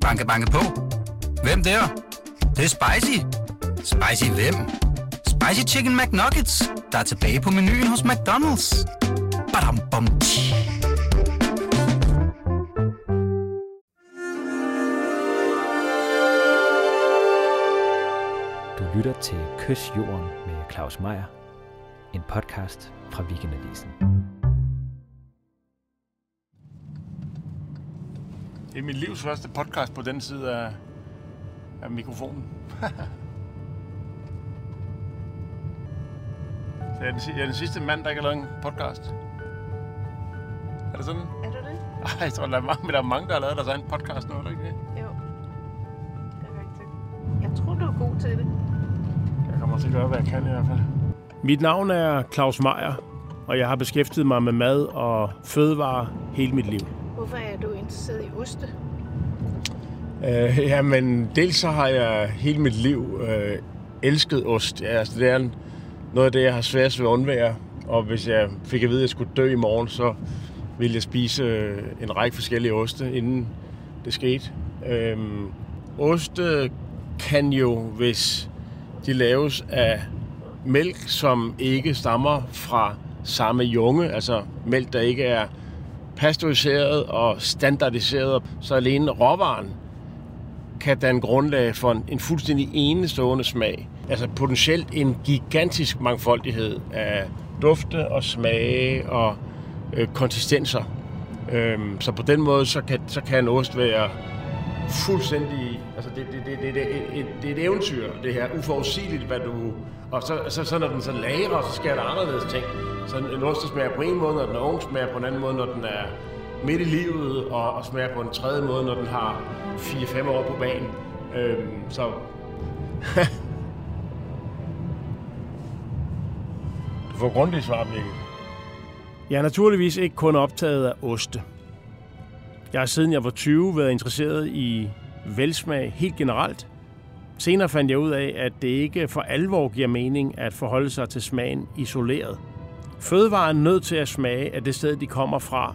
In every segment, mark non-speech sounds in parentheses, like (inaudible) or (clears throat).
Banke, banke på. Hvem der? Det, det er spicy. Spicy hvem? Spicy Chicken McNuggets, der er tilbage på menuen hos McDonald's. Badum, bom, tji. Du lytter til Kys Jorden med Claus Meier. En podcast fra Weekendavisen. Det er mit livs første podcast på den side af, af mikrofonen. (laughs) Så jeg er, den, jeg er den sidste mand, der ikke har lavet en podcast. Er det sådan? Er du det? Ej, jeg tror, der er mange, der er mange, der har lavet deres egen podcast nu, er det ikke det? Jo. Det er rigtigt. Jeg tror, du er god til det. Jeg kommer til at gøre, hvad jeg kan i hvert fald. Mit navn er Claus Meier, og jeg har beskæftiget mig med mad og fødevarer hele mit liv. Hvorfor er du interesseret i oste? Øh, jamen, dels så har jeg hele mit liv øh, elsket ost. Ja, altså, det er en- noget af det, jeg har sværest ved at undvære. Og hvis jeg fik at vide, at jeg skulle dø i morgen, så ville jeg spise øh, en række forskellige oste, inden det skete. Øhm, oste kan jo, hvis de laves af mælk, som ikke stammer fra samme junge, altså mælk, der ikke er pasteuriseret og standardiseret, så alene råvaren kan danne grundlag for en, en fuldstændig enestående smag. Altså potentielt en gigantisk mangfoldighed af dufte og smage og øh, konsistenser. Øhm, så på den måde, så kan, så kan en ost være fuldstændig... Altså det, det, det, det, det, det, det er et eventyr, det her. Uforudsigeligt, hvad du... Og så, så, så når den så lager, så sker der anderledes ting. Så en ost, smager på en måde, når den er ung, smager på en anden måde, når den er midt i livet, og, og smager på en tredje måde, når den har 4-5 år på banen. Øhm, så... (laughs) du får grundigt svar, Mikkel. Jeg er naturligvis ikke kun optaget af oste. Jeg har siden jeg var 20 været interesseret i velsmag helt generelt. Senere fandt jeg ud af, at det ikke for alvor giver mening at forholde sig til smagen isoleret. Fødevarer er nødt til at smage af det sted, de kommer fra.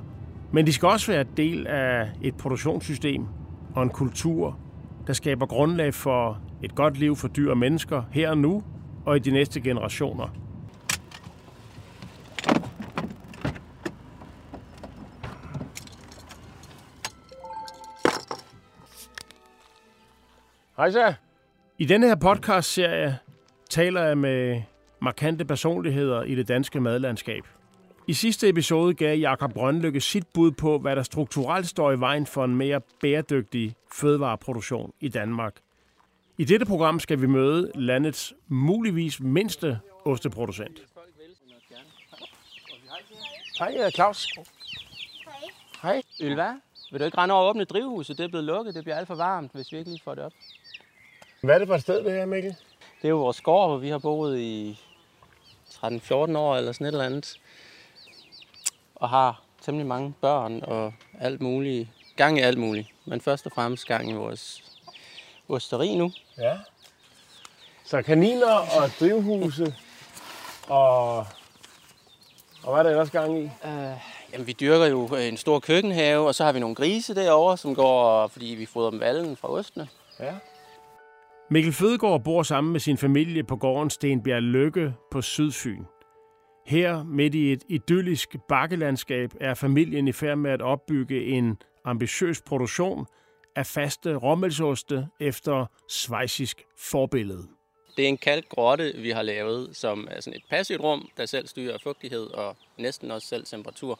Men de skal også være del af et produktionssystem og en kultur, der skaber grundlag for et godt liv for dyr og mennesker her og nu og i de næste generationer. Hej så. I denne her podcast-serie taler jeg med markante personligheder i det danske madlandskab. I sidste episode gav Jakob Brøndlykke sit bud på, hvad der strukturelt står i vejen for en mere bæredygtig fødevareproduktion i Danmark. I dette program skal vi møde landets muligvis mindste osteproducent. Hej, øh, Claus. Hej. Ylva, vil du ikke rende over og åbne drivhuset? Det er blevet lukket. Det bliver alt for varmt, hvis vi ikke lige får det op. Hvad er det for et sted, det her, Mikkel? Det er jo vores gård, hvor vi har boet i 13-14 år eller sådan et eller andet. Og har temmelig mange børn og alt muligt. Gang i alt muligt. Men først og fremmest gang i vores osteri nu. Ja. Så kaniner og drivhuse og... Og hvad er der ellers gang i? Uh, jamen, vi dyrker jo en stor køkkenhave, og så har vi nogle grise derovre, som går, fordi vi fodrer dem vallen fra ostene. Ja. Mikkel Fødegaard bor sammen med sin familie på gården Stenbjerg Lykke på Sydfyn. Her, midt i et idyllisk bakkelandskab, er familien i færd med at opbygge en ambitiøs produktion af faste rommelsoste efter svejsisk forbillede. Det er en kalkgrotte, vi har lavet, som er sådan et passivt rum, der selv styrer fugtighed og næsten også selv temperatur.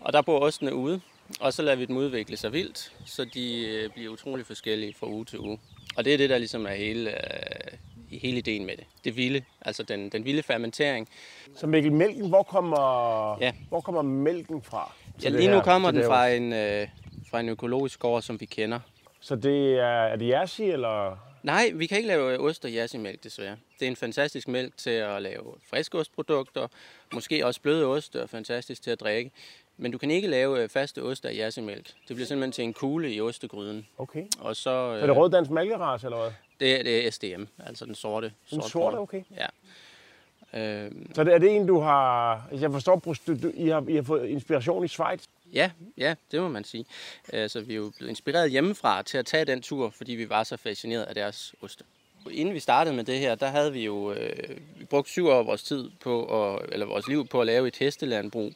Og der bor ostene ude, og så lader vi dem udvikle sig vildt, så de øh, bliver utrolig forskellige fra uge til uge. Og det er det, der ligesom er hele, øh, hele ideen med det. Det vilde, altså den, den vilde fermentering. Så Mikkel, mælken, hvor kommer, Ja. hvor kommer mælken fra? Ja, lige nu her- kommer den fra en, øh, fra en økologisk gård, som vi kender. Så det er, er det Jersi, eller? Nej, vi kan ikke lave ost og jassimælk desværre. Det er en fantastisk mælk til at lave friskostprodukter, måske også bløde ost og fantastisk til at drikke. Men du kan ikke lave øh, faste ost af jassimælk. Det bliver simpelthen til en kugle i ostegryden. Okay. Og så, Så er det rød dansk mælkeras, eller hvad? det, er- det er SDM, altså den sorte. Den sortbrune. sorte, okay. Ja. Øhm, Så det, er det en, du har... Jeg forstår, du, du, I, har, I har fået inspiration i Schweiz? Ja, ja, det må man sige. Altså, vi er jo blevet inspireret hjemmefra til at tage den tur, fordi vi var så fascineret af deres oste. Inden vi startede med det her, der havde vi jo øh, vi brugt syv år af vores tid på, at, eller vores liv på at lave et hestelandbrug,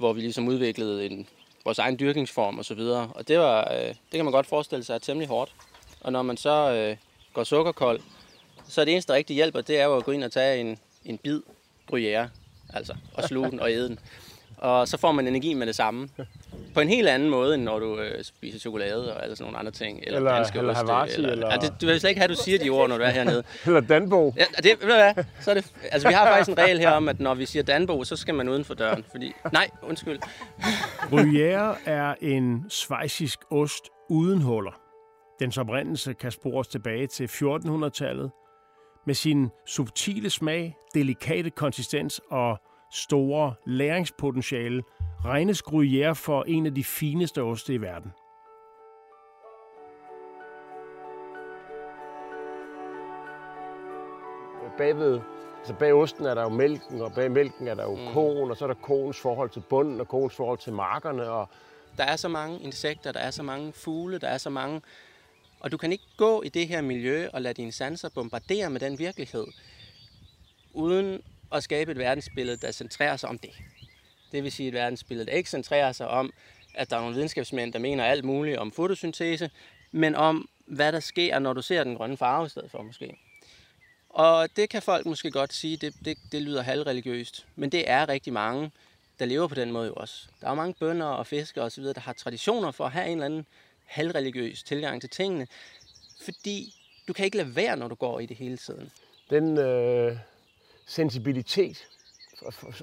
hvor vi ligesom udviklede en, vores egen dyrkningsform og så videre. Og det, var, øh, det kan man godt forestille sig er temmelig hårdt. Og når man så øh, går sukkerkold, så er det eneste, der rigtig hjælper, det er jo at gå ind og tage en, en bid gruyère, altså, og sluge den og æde den. Og så får man energi med det samme. På en helt anden måde, end når du øh, spiser chokolade og alle sådan nogle andre ting. Eller- eller Havarti, eller, eller- Ja, det, du vil slet ikke have, at du siger de ord, når du er hernede. (laughs) Eller Danbo. Ja, det, ved du hvad? Så er det, altså, vi har faktisk en regel her om, at når vi siger Danbo, så skal man uden for døren. Fordi, nej, undskyld. Gruyère er en svejsisk ost uden huller. Dens oprindelse kan spores tilbage til 1400-tallet. Med sin subtile smag, delikate konsistens og store læringspotentiale regnes Gruyère for en af de fineste oste i verden. Bagved, altså bag osten er der jo mælken, og bag mælken er der jo mm. koen, og så er der koens forhold til bunden, og koens forhold til markerne, og Der er så mange insekter, der er så mange fugle, der er så mange... Og du kan ikke gå i det her miljø og lade dine sanser bombardere med den virkelighed, uden at skabe et verdensbillede, der centrerer sig om det. Det vil sige et verdensbillede, der ikke centrerer sig om, at der er nogle videnskabsmænd, der mener alt muligt om fotosyntese, men om, hvad der sker, når du ser den grønne farve i stedet for måske. Og det kan folk måske godt sige, det, det, det lyder halvreligiøst, men det er rigtig mange, der lever på den måde jo også. Der er jo mange bønder og fiskere osv., der har traditioner for at have en eller anden halvreligiøs tilgang til tingene, fordi du kan ikke lade være, når du går i det hele tiden. den øh, sensibilitet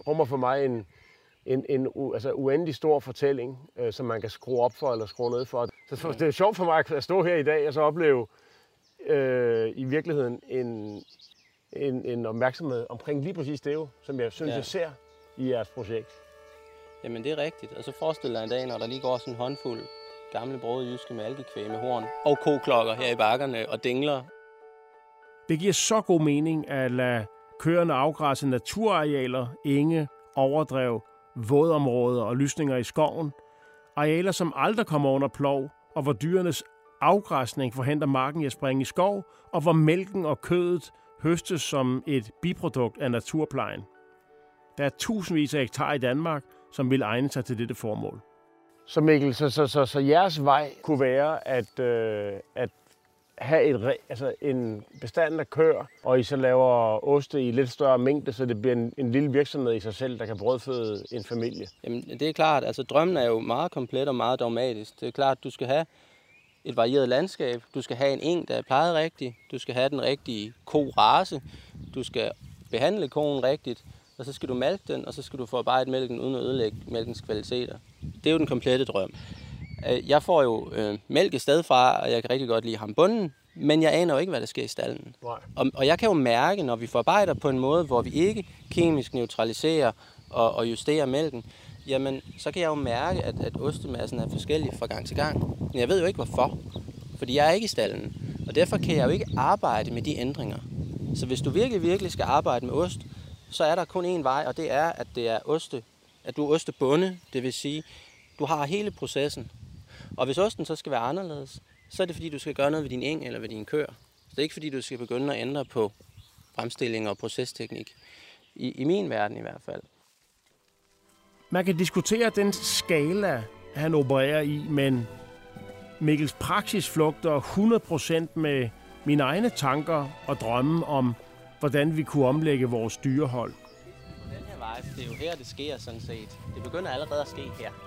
rummer for mig en, en, en u, altså uendelig stor fortælling, øh, som man kan skrue op for eller skrue ned for. Så for, det er sjovt for mig at stå her i dag og så opleve øh, i virkeligheden en, en, en opmærksomhed omkring lige præcis det jo, som jeg synes, Ja. ja. jeg ser i jeres projekt. Jamen det er rigtigt. Og så forestil dig en dag, når der lige går sådan en håndfuld gamle brøde jyske malkekvæg med horn og koklokker her i bakkerne og dingler. Det giver så god mening at lade køerne afgræsse naturarealer, enge, overdrev, vådområder og lysninger i skoven. Arealer, som aldrig kommer under plov, og hvor dyrenes afgræsning forhindrer marken i at springe i skov, og hvor mælken og kødet høstes som et biprodukt af naturplejen. Der er tusindvis af hektar i Danmark, som vil egne sig til dette formål. Så Mikkel, så, så, så, så jeres vej kunne være at, øh, at have et, altså en bestand af køer, og I så laver oste i lidt større mængde, så det bliver en, en lille virksomhed i sig selv, der kan brødføde en familie. Jamen det er klart, altså drømmen er jo meget komplet og meget dogmatisk. Det er klart, du skal have et varieret landskab. Du skal have en eng, der er plejet rigtigt. Du skal have den rigtige ko-race. Du skal behandle koen rigtigt. Og så skal du malke den, og så skal du forarbejde mælken uden at ødelægge mælkens kvaliteter. Det er jo den komplette drøm. Øh, Jeg får jo øh, mælk et sted fra, og jeg kan rigtig godt lide ham bunden, men jeg aner jo ikke, hvad der sker i stallen. Nej. Og, og jeg kan jo mærke, når vi forarbejder på en måde, hvor vi ikke kemisk neutraliserer og, og justerer mælken, jamen så kan jeg jo mærke, at, at ostemassen er forskellig fra gang til gang. Men jeg ved jo ikke hvorfor, fordi jeg er ikke i stallen. Og derfor kan jeg jo ikke arbejde med de ændringer. Så hvis du virkelig, virkelig skal arbejde med ost, så er der kun én vej, og det er, at det er oste, at du er ostebunde, det vil sige, du har hele processen. Og hvis osten så skal være anderledes, så er det fordi, du skal gøre noget ved din eng eller ved din kør. Så det er ikke fordi, du skal begynde at ændre på fremstilling og procesteknik. I, I min verden i hvert fald. Man kan diskutere den skala, han opererer i, men Mikkels praksis flugter 100% med mine egne tanker og drømme om, hvordan vi kunne omlægge vores dyrehold. Den her vej, det er jo her, det sker sådan set. Det begynder allerede at ske her.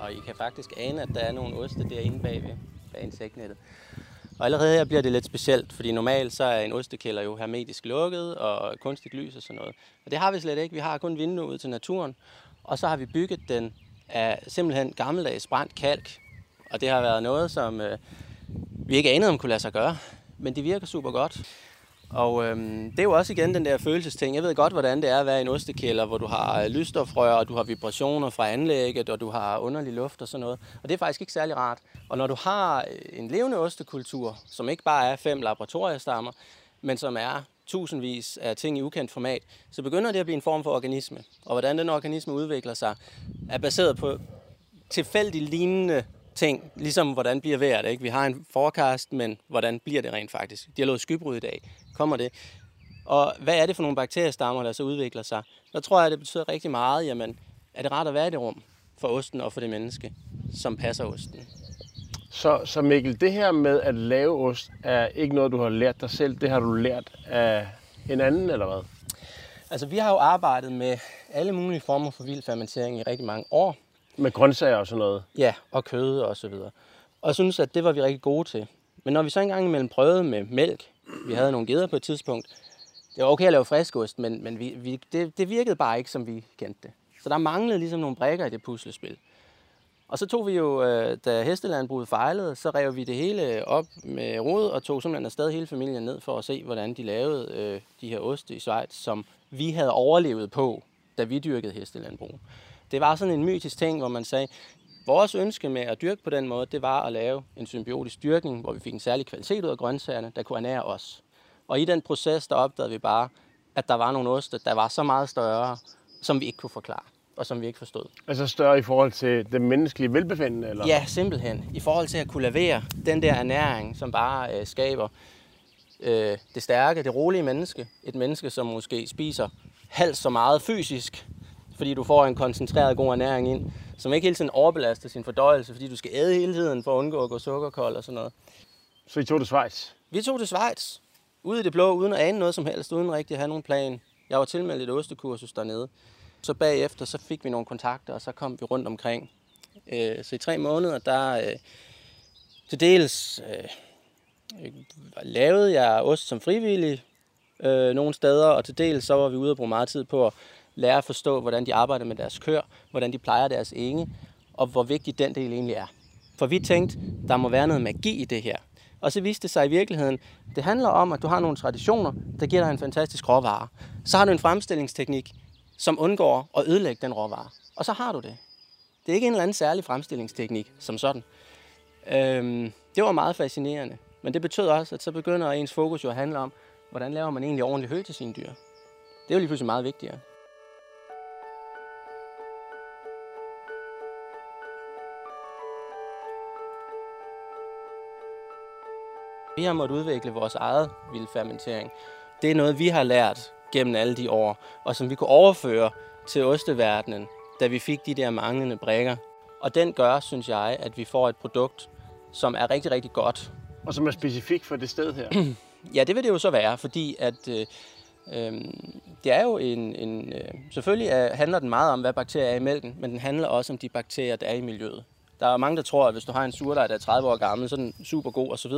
Og I kan faktisk ane, at der er nogle oste derinde bagved, bag insektnettet. Og allerede her bliver det lidt specielt, fordi normalt så er en ostekælder jo hermetisk lukket og kunstigt lys og sådan noget. Og det har vi slet ikke. Vi har kun vinduer ud til naturen. Og så har vi bygget den af simpelthen gammeldags brændt kalk. Og det har været noget, som øh, vi ikke anede, om kunne lade sig gøre. Men det virker super godt. Og øhm, det er jo også igen den der følelsesting. Jeg ved godt, hvordan det er at være i en ostekælder, hvor du har øh, lysstofrør, og du har vibrationer fra anlægget, og du har underlig luft og sådan noget. Og det er faktisk ikke særlig rart. Og når du har øh, en levende ostekultur, som ikke bare er fem laboratoriestammer, men som er tusindvis af ting i ukendt format, så begynder det at blive en form for organisme. Og hvordan den organisme udvikler sig, er baseret på tilfældig lignende ting, ligesom hvordan bliver vejret. Ikke? Vi har en forecast, men hvordan bliver det rent faktisk? De har lovet skybrud i dag. Kommer det? Og hvad er det for nogle bakteriestammer, der så udvikler sig? Der tror jeg, det betyder rigtig meget. Jamen, er det rart at være i det rum for osten og for det menneske, som passer osten? Så, så Mikkel, det her med at lave ost er ikke noget, du har lært dig selv. Det har du lært af en anden, eller hvad? Altså, vi har jo arbejdet med alle mulige former for vild fermentering i rigtig mange år. Med grøntsager og sådan noget. Ja, og kød og så videre. Og jeg synes, at det var vi rigtig gode til. Men når vi så engang imellem prøvede med mælk, vi havde nogle geder på et tidspunkt, det var okay at lave friskost, men, men vi, vi, det, det virkede bare ikke, som vi kendte det. Så der manglede ligesom nogle brækker i det puslespil. Og så tog vi jo, øh, da hestelandbruget fejlede, så rev vi det hele op med rod og tog simpelthen afsted hele familien ned for at se, hvordan de lavede øh, de her oste i Schweiz, som vi havde overlevet på, da vi dyrkede hestelandbrug. Det var sådan en mytisk ting, hvor man sagde, vores ønske med at dyrke på den måde, det var at lave en symbiotisk dyrkning, hvor vi fik en særlig kvalitet ud af grøntsagerne, der kunne ernære os. Og i den proces, der opdagede vi bare, at der var nogle oste, der var så meget større, som vi ikke kunne forklare og som vi ikke forstod. Altså større i forhold til det menneskelige velbefindende? Eller? Ja, simpelthen. I forhold til at kunne levere den der ernæring, som bare øh, skaber øh, det stærke, det rolige menneske. Et menneske, som måske spiser halvt så meget fysisk, fordi du får en koncentreret god ernæring ind, som ikke hele tiden overbelaster sin fordøjelse, fordi du skal æde hele tiden for at undgå at gå sukkerkold og sådan noget. Så I tog det Schweiz? Vi tog det Schweiz. Ude i det blå, uden at ane noget som helst, uden rigtig at have nogen plan. Jeg var tilmeldt et ostekursus dernede. Så bagefter så fik vi nogle kontakter, og så kom vi rundt omkring. Øh, så i tre måneder, der øh, til dels øh, lavede jeg ost som frivillig øh, nogle steder, og til dels så var vi ude og bruge meget tid på at lære at forstå, hvordan de arbejder med deres kør, hvordan de plejer deres enge, og hvor vigtig den del egentlig er. For vi tænkte, der må være noget magi i det her. Og så viste det sig i virkeligheden, det handler om, at du har nogle traditioner, der giver dig en fantastisk råvare. Så har du en fremstillingsteknik, som undgår at ødelægge den råvare. Og så har du det. Det er ikke en eller anden særlig fremstillingsteknik som sådan. Øhm, det var meget fascinerende. Men det betød også, at så begynder ens fokus jo at handle om, hvordan laver man egentlig ordentligt hø til sine dyr. Det er jo lige pludselig meget vigtigere. Vi har måttet udvikle vores eget vildfermentering. Det er noget, vi har lært gennem alle de år, og som vi kunne overføre til osteverdenen, da vi fik de der manglende brækker. Og den gør, synes jeg, at vi får et produkt, som er rigtig, rigtig godt. Og som er specifik for det sted her? (clears throat) ja, det vil det jo så være, fordi at øh, øh, det er jo en... en øh, selvfølgelig er, handler den meget om, hvad bakterier er i mælken, men den handler også om de bakterier, der er i miljøet. Der er mange, der tror, at hvis du har en surdej, der er 30 år gammel, så er den super god osv.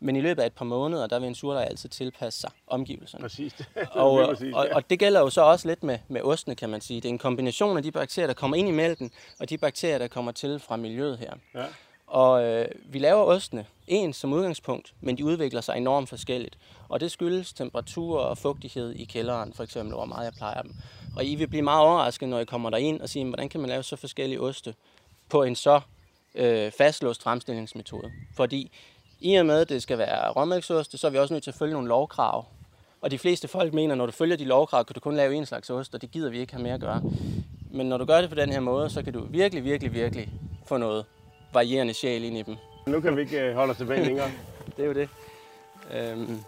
Men i løbet af et par måneder, der vil en surdej altid tilpasse sig omgivelserne. Præcis. (laughs) og, præcis, og, og det gælder jo så også lidt med, med ostene, kan man sige. Det er en kombination af de bakterier, der kommer ind i mælken, og de bakterier, der kommer til fra miljøet her. Ja. Og øh, vi laver ostene ens som udgangspunkt, men de udvikler sig enormt forskelligt. Og det skyldes temperatur og fugtighed i kælderen, for eksempel, hvor meget jeg plejer dem. Og I vil blive meget overrasket, når I kommer derind og siger, hvordan kan man lave så forskellige oste på en så øh, fastlåst fremstillingsmetode. Fordi i og med, at det skal være råmælksost, så er vi også nødt til at følge nogle lovkrav. Og de fleste folk mener, at når du følger de lovkrav, kan du kun lave en slags ost, og det gider vi ikke have mere at gøre. Men når du gør det på den her måde, så kan du virkelig, virkelig, virkelig få noget varierende sjæl ind i dem. Nu kan vi ikke øh, holde os tilbage længere. (laughs) det er jo det. Øhm.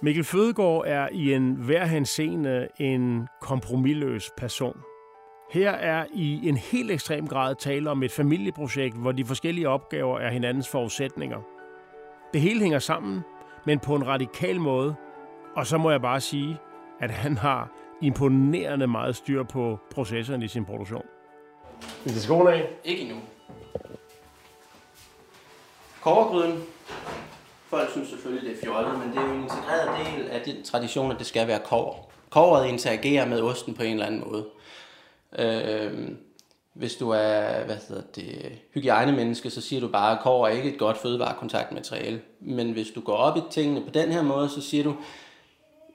Mikkel Fødegård er i en hver henseende en kompromilløs person. Her er i en helt ekstrem grad tale om et familieprojekt, hvor de forskellige opgaver er hinandens forudsætninger. Det hele hænger sammen, men på en radikal måde. Og så må jeg bare sige, at han har imponerende meget styr på processerne i sin produktion. Er det skoene af? Ikke endnu. Kovergryden. Folk synes selvfølgelig, det er fjollet, men det er jo en integreret del af de traditioner, det skal være kover. Koveret interagerer med osten på en eller anden måde. Øh, hvis du er hvad hedder det, hygiejnemenneske, så siger du bare, at kår er ikke et godt fødevarekontaktmateriale. Men hvis du går op i tingene på den her måde, så siger du,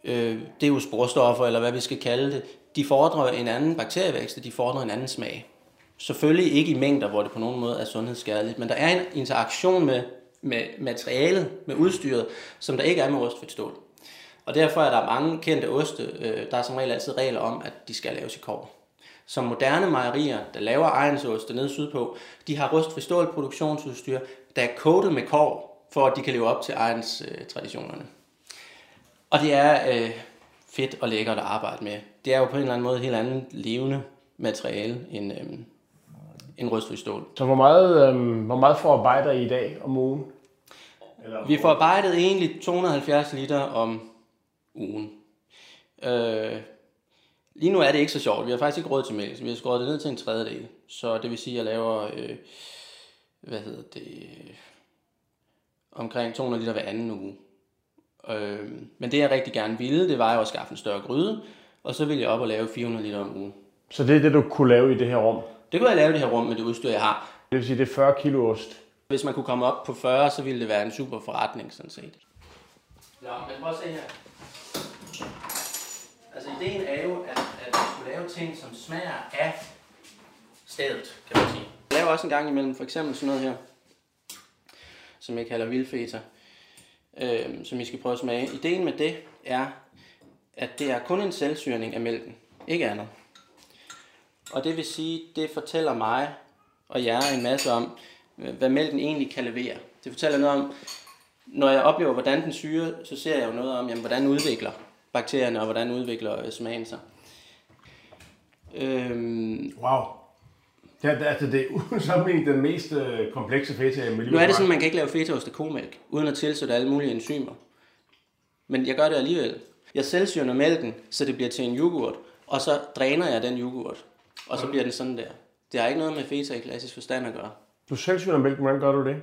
øh, det er jo sporstoffer, eller hvad vi skal kalde det, de fordrer en anden bakterievækst, og de fordrer en anden smag. Selvfølgelig ikke i mængder, hvor det på nogen måde er sundhedsskadeligt, men der er en interaktion med, med materialet, med udstyret, som der ikke er med rustfrit stål. Og derfor er der mange kendte oste, øh, der er som regel altid regler om, at de skal laves i kår som moderne mejerier, der laver egensost nede sydpå, de har rustfri stål produktionsudstyr, der er coated med kår, for at de kan leve op til egens øh, traditionerne. Og det er øh, fedt og lækkert at arbejde med. Det er jo på en eller anden måde et helt andet levende materiale end, øh, end rustfri stål. Så hvor meget, øh, hvor meget forarbejder I i dag om ugen? Eller vi får arbejdet egentlig 270 liter om ugen. Øh, lige nu er det ikke så sjovt. Vi har faktisk ikke råd til mælk, så vi har skåret det ned til en tredjedel. Så det vil sige, at jeg laver, øh, hvad hedder det, omkring 200 liter hver anden uge. Øh, men det jeg rigtig gerne ville, det var jo at skaffe en større gryde, og så ville jeg op og lave 400 liter om ugen. Så det er det, du kunne lave i det her rum? Det kunne jeg lave i det her rum med det udstyr, jeg har. Det vil sige, det er 40 kilo ost? Hvis man kunne komme op på 40, så ville det være en super forretning, sådan set. Ja, men prøv at se her. Altså, ideen er jo, at, lave ting, som smager af stedet, kan man sige. Jeg laver også en gang imellem, for eksempel sådan noget her, som jeg kalder vildfeta, øh, som I skal prøve at smage. Ideen med det er, at det er kun en selvsyrning af mælken, ikke andet. Og det vil sige, det fortæller mig og jer en masse om, øh, hvad mælken egentlig kan levere. Det fortæller noget om, når jeg oplever, hvordan den syre, så ser jeg jo noget om, jamen, hvordan udvikler bakterierne, og hvordan udvikler øh, smagen sig. Øhm, wow. Det er, altså, det er (laughs) uden sammenligning den mest øh, komplekse feta i Nu er det sådan, at man kan ikke lave fetaost af komælk, uden at tilsætte alle mulige enzymer. Men jeg gør det alligevel. Jeg selvsyrner mælken, så det bliver til en yoghurt, og så dræner jeg den yoghurt, og så bliver den sådan der. Det har ikke noget med feta i klassisk forstand at gøre. Du selvsyrner mælken, hvordan gør du det?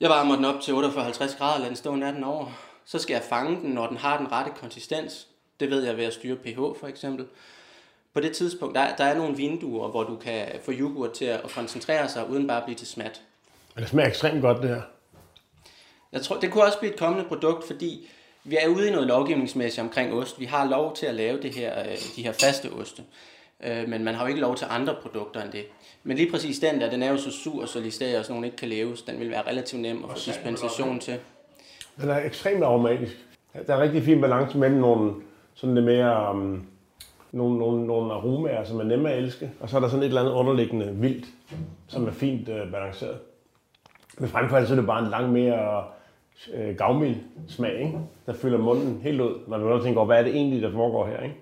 Jeg varmer den op til 48-50 grader, lader den stå natten over. Så skal jeg fange den, når den har den rette konsistens. Det ved jeg ved at styre pH for eksempel. På det tidspunkt, der, der er nogle vinduer, hvor du kan få yoghurt til at koncentrere sig, uden bare at blive til smat. Det smager ekstremt godt, det her. Jeg tror, det kunne også blive et kommende produkt, fordi vi er ude i noget lovgivningsmæssigt omkring ost. Vi har lov til at lave det her, øh, de her faste oste. Øh, men man har jo ikke lov til andre produkter end det. Men lige præcis den der, den er jo så sur, så listeria og sådan nogle ikke kan leves. Den vil være relativt nem at få dispensation til. Den er ekstremt aromatisk. Der er rigtig fin balance mellem nogle sådan lidt mere um, nogle, nogle, nogle aromaer, som er nemme at elske, og så er der sådan et eller andet underliggende vildt, som er fint uh, balanceret. Men frem for alt så er det bare en lang mere uh, gavmild smag, ikke? der fylder munden helt ud, når du tænker over, hvad er det egentlig, der foregår her. Ikke?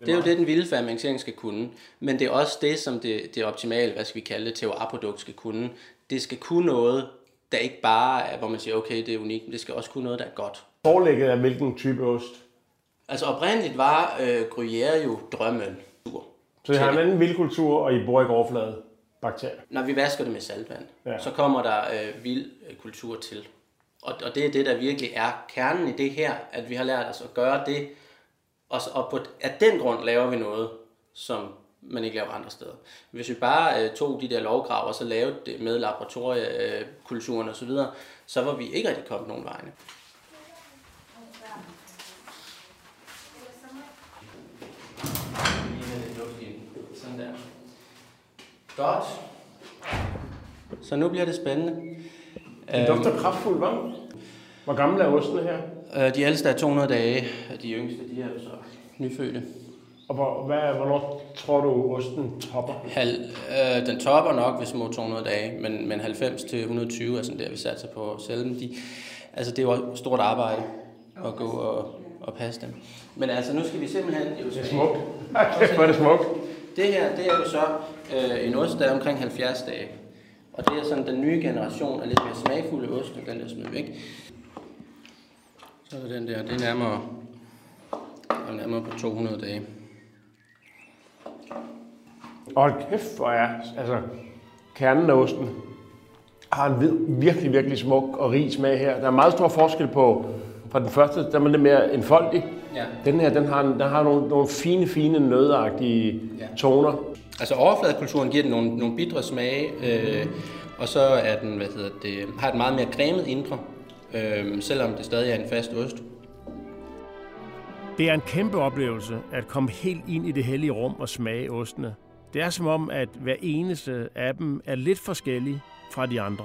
Det er jo det, den vilde fermentering skal kunne. Men det er også det, som det, det optimale, hvad skal vi kalde det, terroir-produkt skal kunne. Det skal kunne noget, der ikke bare er, hvor man siger, okay, det er unikt, men det skal også kunne noget, der er godt. Forlægget af hvilken type ost? Altså oprindeligt var øh, Gruyère jo drømmen. Så I har en anden vildkultur, og I bor ikke overflade bakterier? Når vi vasker det med saltvand, ja. så kommer der øh, vild øh, kultur til. Og, og det er det, der virkelig er kernen i det her, at vi har lært os at gøre det, og, og på, af den grund laver vi noget, som man ikke laver andre steder. Hvis vi bare øh, tog de der lovkrav og så lavede det med laboratoriekulturen osv., så, så var vi ikke rigtig kommet nogen vegne. Sådan der. Godt. Så nu bliver det spændende. Det dufter kraftfuldt, hva'? Hvor gamle er ostene her? Øh, de ældste er 200 dage, og de yngste de er så nyfødte. Og hvor, hvad, hvornår tror du, osten topper? Hal, øh, den topper nok ved små 200 dage, men, men 90-120 er sådan der, vi satser på selv. De, altså, det er jo stort arbejde at gå og, og passe dem. Men altså, nu skal vi simpelthen... Jo, det er smukt. (laughs) Hvor er det smukt. Det her, det er jo så øh, en ost, der er omkring 70 dage. Og det er sådan den nye generation af lidt mere smagfulde ost, den der smidt væk. Så er den der, det er nærmere, er nærmere på 200 dage. Og kæft, hvor er, altså, kernen af osten har en virkelig, virkelig smuk og rig smag her. Der er meget stor forskel på, fra den første, der er lidt mere enfoldig. Ja. Den her, den har, den har nogle, nogle fine, fine nødagtige ja. toner. Altså overfladekulturen giver den nogle, nogle bitre smage, øh, og så er den, hvad hedder det, har et meget mere cremet indre, øh, selvom det stadig er en fast ost. Det er en kæmpe oplevelse at komme helt ind i det hellige rum og smage ostene. Det er som om, at hver eneste af dem er lidt forskellig fra de andre.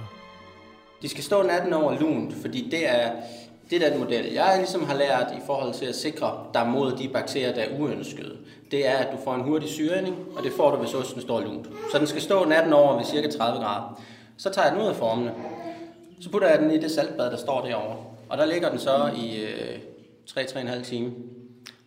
De skal stå natten over lunt, fordi det er Det er den model, jeg ligesom har lært i forhold til at sikre dig mod de bakterier, der er uønskede. Det er, at du får en hurtig syrning, og det får du, hvis osten står lunt. Så den skal stå natten over ved cirka 30 grader. Så tager jeg den ud af formene. Så putter jeg den i det saltbad, der står derovre. Og der ligger den så i øh, 3-3,5 timer.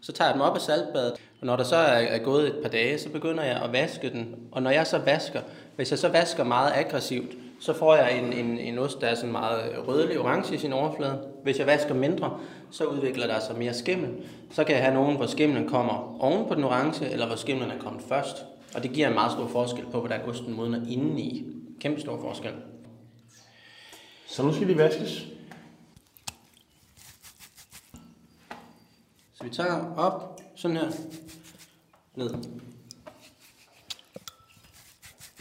Så tager jeg den op af saltbadet, og når der så er, er gået et par dage, så begynder jeg at vaske den. Og når jeg så vasker, hvis jeg så vasker meget aggressivt, så får jeg en, en, en ost, der er sådan meget rødlig orange i sin overflade. Hvis jeg vasker mindre, så udvikler der sig mere skimmel. Så kan jeg have nogen, hvor skimmelen kommer oven på den orange, eller hvor skimmelen er kommet først. Og det giver en meget stor forskel på, hvordan osten modner indeni. Kæmpe stor forskel. Så nu skal de vaskes. Så vi tager op, sådan her, ned.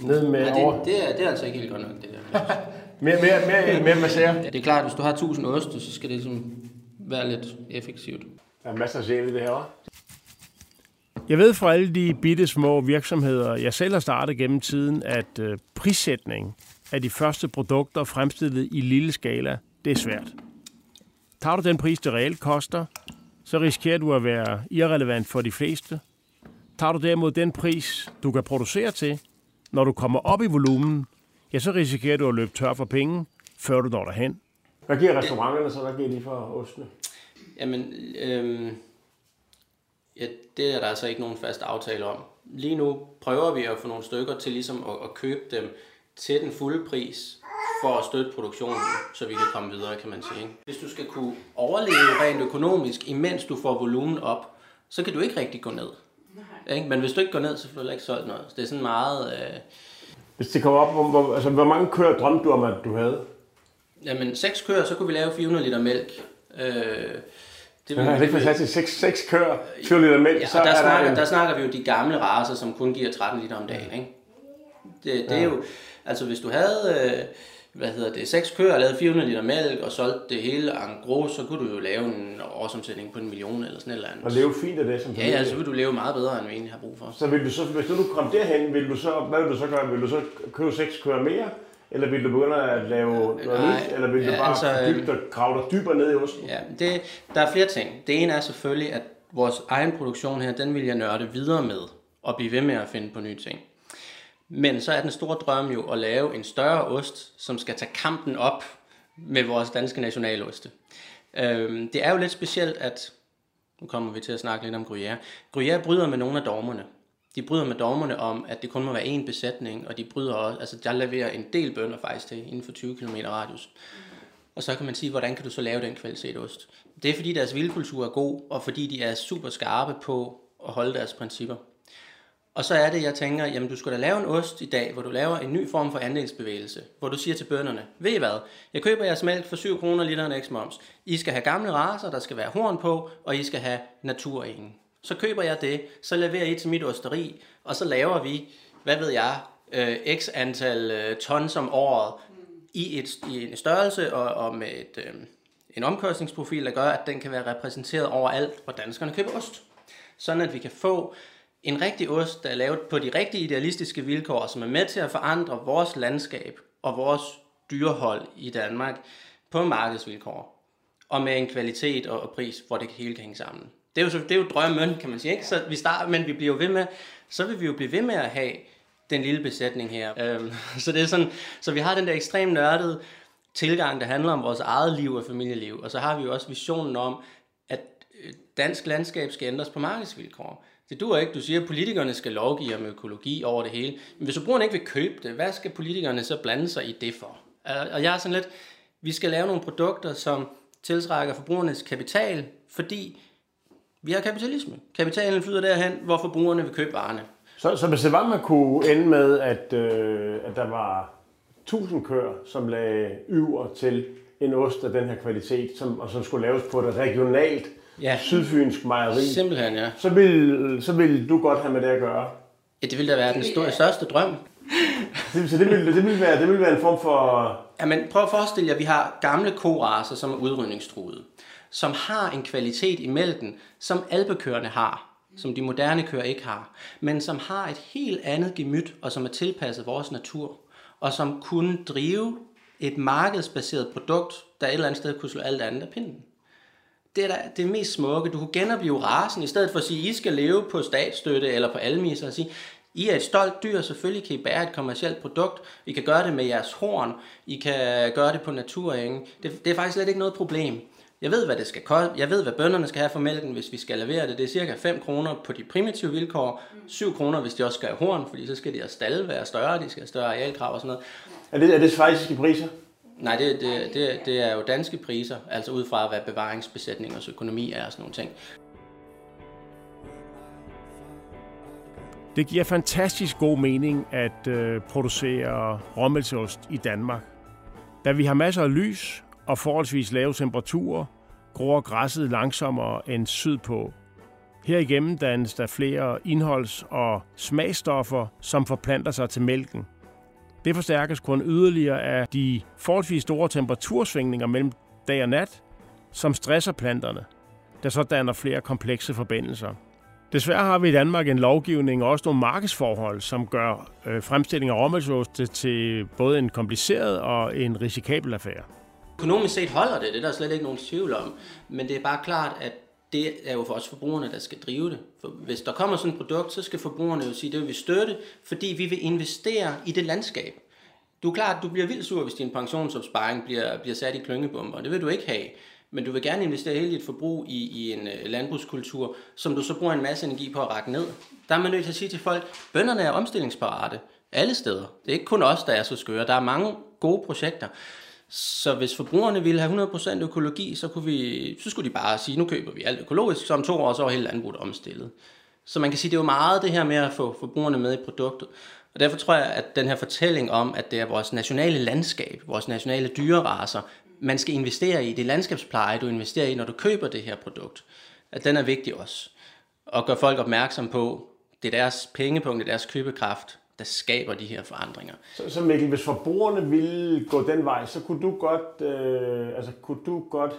Ned med Ja, over. det, det, er, det er altså ikke helt godt nok, det der. (laughs) Mere, mere, mere, mere massere. Ja, det er klart, at hvis du har 1000 oste, så skal det ligesom være lidt effektivt. Der er masser af sjæl i det her? Jeg ved fra alle de bitte små virksomheder, jeg selv har startet gennem tiden, at øh, prissætning af de første produkter fremstillet i lille skala, det er svært. Tager du den pris, det reelt koster, så risikerer du at være irrelevant for de fleste. Tager du derimod den pris, du kan producere til, når du kommer op i volumen, ja, så risikerer du at løbe tør for penge, før du når derhen. Hvad giver restauranterne så? Hvad giver de for ostene? Jamen, øhm, ja, det er der altså ikke nogen fast aftale om. Lige nu prøver vi at få nogle stykker til ligesom at, at købe dem til den fulde pris, for at støtte produktionen, så vi kan komme videre, kan man sige. ikke? Hvis du skal kunne overleve rent økonomisk, imens du får volumen op, så kan du ikke rigtig gå ned. Ikke? Men hvis du ikke går ned, så får du ikke solgt noget. Så det er sådan meget... Øh, Hvis det kommer op, hvor, hvor, altså, hvor mange køer drømte du om, at du havde? jamen, seks køer, så kunne vi lave 400 liter mælk. Øh, det Det er det ikke fantastisk? 6, 6 køer, 4 liter mælk, Ja, så der, er snakker, der en... der snakker vi jo de gamle raser, som kun giver 13 liter om dagen. Ikke? Det, det er jo, altså hvis du havde, øh, hvad hedder det, seks køer og lavede 400 liter mælk og solgte det hele en gros, så kunne du jo lave en årsomsætning på en million eller sådan et eller andet. Og leve fint af det som Ja, ja, så vil du leve meget bedre, end vi egentlig har brug for. Så vil du så, hvis du kom derhen, vil du så, hvad vil du så gøre? Vil du så købe seks køer mere? Eller vil du begynde at lave noget Nej, nyt? Eller vil du ja, bare altså, altså, dybe dig, grave dig dybere ned i osten? Ja, det, der er flere ting. Det ene er selvfølgelig, at vores egen produktion her, den vil jeg nørde videre med og blive ved med at finde på nye ting. Men så er den store drøm jo at lave en større ost, som skal tage kampen op med vores danske nationaloste. Øhm, det er jo lidt specielt, at nu kommer vi til at snakke lidt om Gruyère. Gruyère bryder med nogle af dogmerne. De bryder med dogmerne om, at det kun må være én besætning, og de bryder også, altså der leverer en del bønder faktisk til inden for 20 km radius. Og så kan man sige, hvordan kan du så lave den kvalitet ost? Det er fordi deres vildkultur er god, og fordi de er super skarpe på at holde deres principper. Og så er det, jeg tænker, jamen du skal da lave en ost i dag, hvor du laver en ny form for andelsbevægelse, hvor du siger til bønderne, ved I hvad, jeg køber jeres mælk for 7 kroner literen x moms. I skal have gamle raser, der skal være horn på, og I skal have naturengen. Så køber jeg det, så leverer I til mit osteri, og så laver vi, hvad ved jeg, øh, x antal øh, tons om året i, et, i en størrelse og, og med et, øh, en omkostningsprofil, der gør, at den kan være repræsenteret overalt, hvor danskerne køber ost. Sådan at vi kan få en rigtig ost, der er lavet på de rigtige idealistiske vilkår, som er med til at forandre vores landskab og vores dyrehold i Danmark på markedsvilkår. Og med en kvalitet og, pris, hvor det hele kan hænge sammen. Det er jo, det er jo drømmen, kan man sige. Ikke? Så vi starter, men vi bliver jo ved med, så vil vi jo blive ved med at have den lille besætning her. Øhm, (laughs) så det er sådan, så vi har den der ekstremt nørdede tilgang, der handler om vores eget liv og familieliv. Og så har vi jo også visionen om, at øh, dansk landskab skal ændres på markedsvilkår. Det duer ikke. Du siger, at politikerne skal lovgive om økologi over det hele. Men hvis forbrugerne ikke vil købe det, hvad skal politikerne så blande sig i det for? Og jeg er sådan lidt, vi skal lave nogle produkter, som tiltrækker forbrugernes kapital, fordi vi har kapitalisme. Kapitalen flyder derhen, hvor forbrugerne vil købe varerne. Så, så hvis det var, man kunne ende med, at, øh, at der var 1000 køer, som lagde yver til en ost af den her kvalitet, som, og som skulle laves på et regionalt Ja. sydfynsk mejeri, Simpelthen, ja. så ville, så ville du godt have med det at gøre. ja det ville da være den store, største drøm. Det, så det ville, det, ville være, det ville være en form for... Jamen, prøv at forestille jer, at vi har gamle koraser, som er udrydningstruede, som har en kvalitet i mælken, som albekøerne har, som de moderne køer ikke har, men som har et helt andet gemyt, og som er tilpasset vores natur, og som kunne drive et markedsbaseret produkt, der et eller andet sted kunne slå alt andet af pinden det er da det mest smukke. Du kunne genopleve rasen, i stedet for at sige, I skal leve på statsstøtte eller på almiser, og sige, I er et stolt dyr, selvfølgelig kan I bære et kommersielt produkt. I kan gøre det med jeres horn. I kan gøre det på naturengen. Det, det er faktisk slet ikke noget problem. Jeg ved, hvad det skal koste. Jeg ved, hvad bønderne skal have for mælken, hvis vi skal levere det. Det er cirka 5 kroner på de primitive vilkår. 7 kroner, hvis de også skal have horn, fordi så skal de have stalle være større. De skal have større arealkrav og sådan noget. Er det, er det svejsiske priser? Nej, det, det, det, det er jo danske priser, altså ud fra, hvad bevaringsbesætningers økonomi er og sådan nogle ting. Det giver fantastisk god mening at øh, producere råmælsost i Danmark. Da vi har masser af lys og forholdsvis lave temperaturer, gror græsset langsommere end sydpå. Herigennem dannes der flere indholds- og smagstoffer, som forplanter sig til mælken. Det forstærkes kun yderligere af de forholdsvis store temperatursvingninger mellem dag og nat, som stresser planterne, der så danner flere komplekse forbindelser. Desværre har vi i Danmark en lovgivning og også nogle markedsforhold, som gør øh, fremstilling af råmælsost til både en kompliceret og en risikabel affære. Økonomisk set holder det, det er der slet ikke nogen tvivl om. Men det er bare klart, at det er jo for os forbrugerne, der skal drive det. For hvis der kommer sådan et produkt, så skal forbrugerne jo sige, det vil vi støtte, fordi vi vil investere i det landskab. Du er klart, at du bliver vildt sur, hvis din pensionsopsparing bliver, bliver sat i klyngebomber. Det vil du ikke have. Men du vil gerne investere hele dit forbrug i, i en øh, landbrugskultur, som du så bruger en masse energi på at række ned. Der er man nødt til at sige til folk, bønderne er omstillingsparate alle steder. Det er ikke kun os, der er så skøre. Der er mange gode projekter. Så hvis forbrugerne ville have 100% økologi, så, kunne vi, så skulle de bare sige, nu køber vi alt økologisk, så om to år så er hele landbruget omstillet. Så man kan sige, det er jo meget det her med at få forbrugerne med i produktet. Og derfor tror jeg, at den her fortælling om, at det er vores nationale landskab, vores nationale dyreraser, man skal investere i, det landskabspleje, du investerer i, når du køber det her produkt, at den er vigtig også. Og gør folk opmærksom på, det er deres pengepunkt, det er deres købekraft, der skaber de her forandringer. Så, så Mikkel, hvis forbrugerne ville gå den vej, så kunne du godt, øh, altså kunne du godt,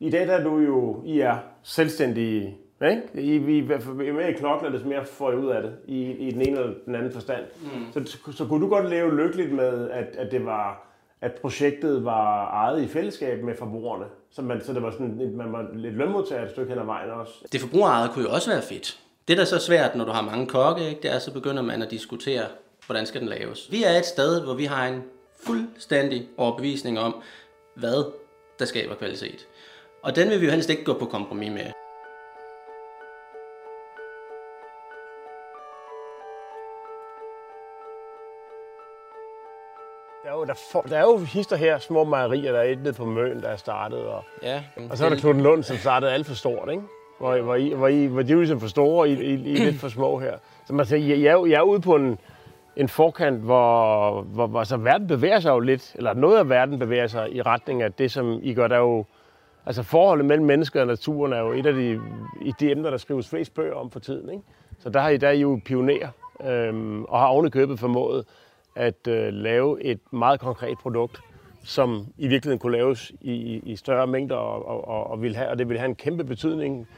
i dag der er du jo, I er selvstændige, ikke? I, I, I er i knokler, det mere får I ud af det, i, i den ene eller den anden forstand. Mm. Så, så, så kunne du godt leve lykkeligt med, at, at det var, at projektet var ejet i fællesskab med forbrugerne, så, man, så det var sådan, man var lidt lønmodtager et stykke hen ad vejen også. Det forbrugerejede kunne jo også være fedt. Det, der er så svært, når du har mange kokke, ikke, det er, så begynder man at diskutere, hvordan skal den laves. Vi er et sted, hvor vi har en fuldstændig overbevisning om, hvad der skaber kvalitet. Og den vil vi jo helst ikke gå på kompromis med. Der er jo, der, for, der er jo hister her, små mejerier, der er et nede på Møn, der er startet. Og, Ja, og så er der Kloden Lund, som startede alt for stort, ikke? Hvor, hvor, I, hvor, I, hvor de er ligesom for store, og I, I, I er lidt for små her. Så man siger, jeg, jeg, jeg er ude på en, en forkant, hvor, hvor, hvor så verden bevæger sig jo lidt, eller noget af verden bevæger sig i retning af det, som I gør. Der jo, altså forholdet mellem mennesker og naturen er jo et af de, i de emner, der skrives flest bøger om for tiden. Ikke? Så der, har I, der er I jo pionerer, øhm, og har ovenikøbet formået at øh, lave et meget konkret produkt, som i virkeligheden kunne laves i, i, i større mængder, og, og, og, og, vil have, og det vil have en kæmpe betydning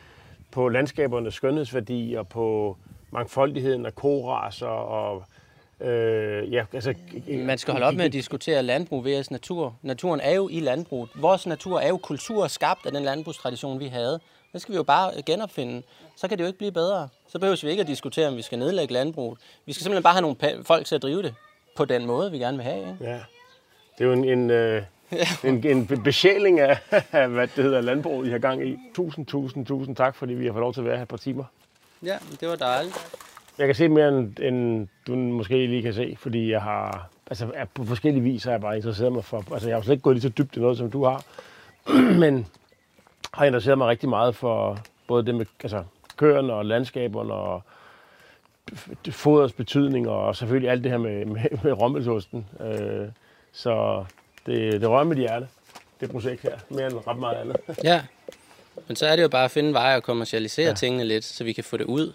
på landskabernes skønhedsværdi og på mangfoldigheden af koraser og øh, ja, altså, Man skal holde op med at diskutere landbrug versus natur. Naturen er jo i landbruget. Vores natur er jo kultur skabt af den landbrugstradition, vi havde. Det skal vi jo bare genopfinde. Så kan det jo ikke blive bedre. Så behøver vi ikke at diskutere, om vi skal nedlægge landbruget. Vi skal simpelthen bare have nogle folk til at drive det på den måde, vi gerne vil have. Ikke? Ja, det er jo en, en, øh, en, en be- besjæling af, (laughs) hvad det hedder, landbruget, I har gang i. Tusind, tusind, tusind tak, fordi vi har fået lov til at være her et par timer. Ja, det var dejligt. Jeg kan se mere, end, end du måske lige kan se, fordi jeg har, altså er- på forskellige vis har jeg bare interesseret mig for, altså jeg har slet ikke gået lige så dybt i noget, som du har, (clears throat) men har interesseret mig rigtig meget for både det med altså, køerne og landskaberne og foders betydning, og selvfølgelig alt det her med, med, med rommelsåsten. Øh, så det, det rører mit hjerte, det projekt her, mere end ret meget andet. (laughs) Ja, men så er det jo bare at finde veje at kommercialisere ja. tingene lidt, så vi kan få det ud.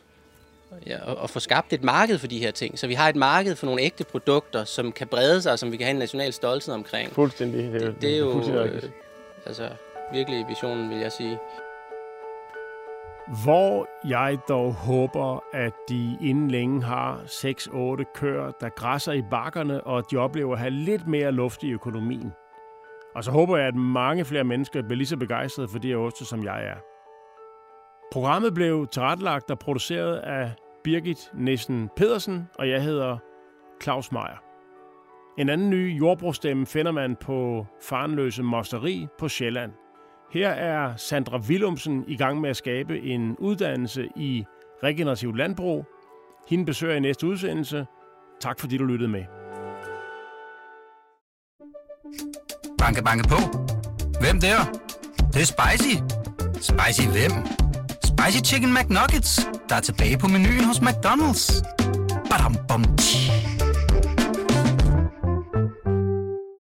Ja, og, og få skabt et marked for de her ting. Så vi har et marked for nogle ægte produkter, som kan brede sig, og som vi kan have en national stolthed omkring. Fuldstændig. Det, Det, det er jo øh, altså, virkelig visionen, vil jeg sige. Hvor jeg dog håber, at de inden længe har 6-8 køer, der græsser i bakkerne, og at de oplever at have lidt mere luft i økonomien. Og så håber jeg, at mange flere mennesker bliver lige så begejstrede for de her oste, som jeg er. Programmet blev tilrettelagt og produceret af Birgit Nissen Pedersen, og jeg hedder Claus Meier. En anden ny jordbrugsstemme finder man på Farnløse Mosteri på Sjælland. Her er Sandra Willumsen i gang med at skabe en uddannelse i regenerativ landbrug. Hende besøger i næste udsendelse. Tak fordi du lyttede med. Banke, banke på. Hvem der? Det, det er spicy. Spicy hvem? Spicy Chicken McNuggets, der er tilbage på menuen hos McDonald's. Badum, bom, tji.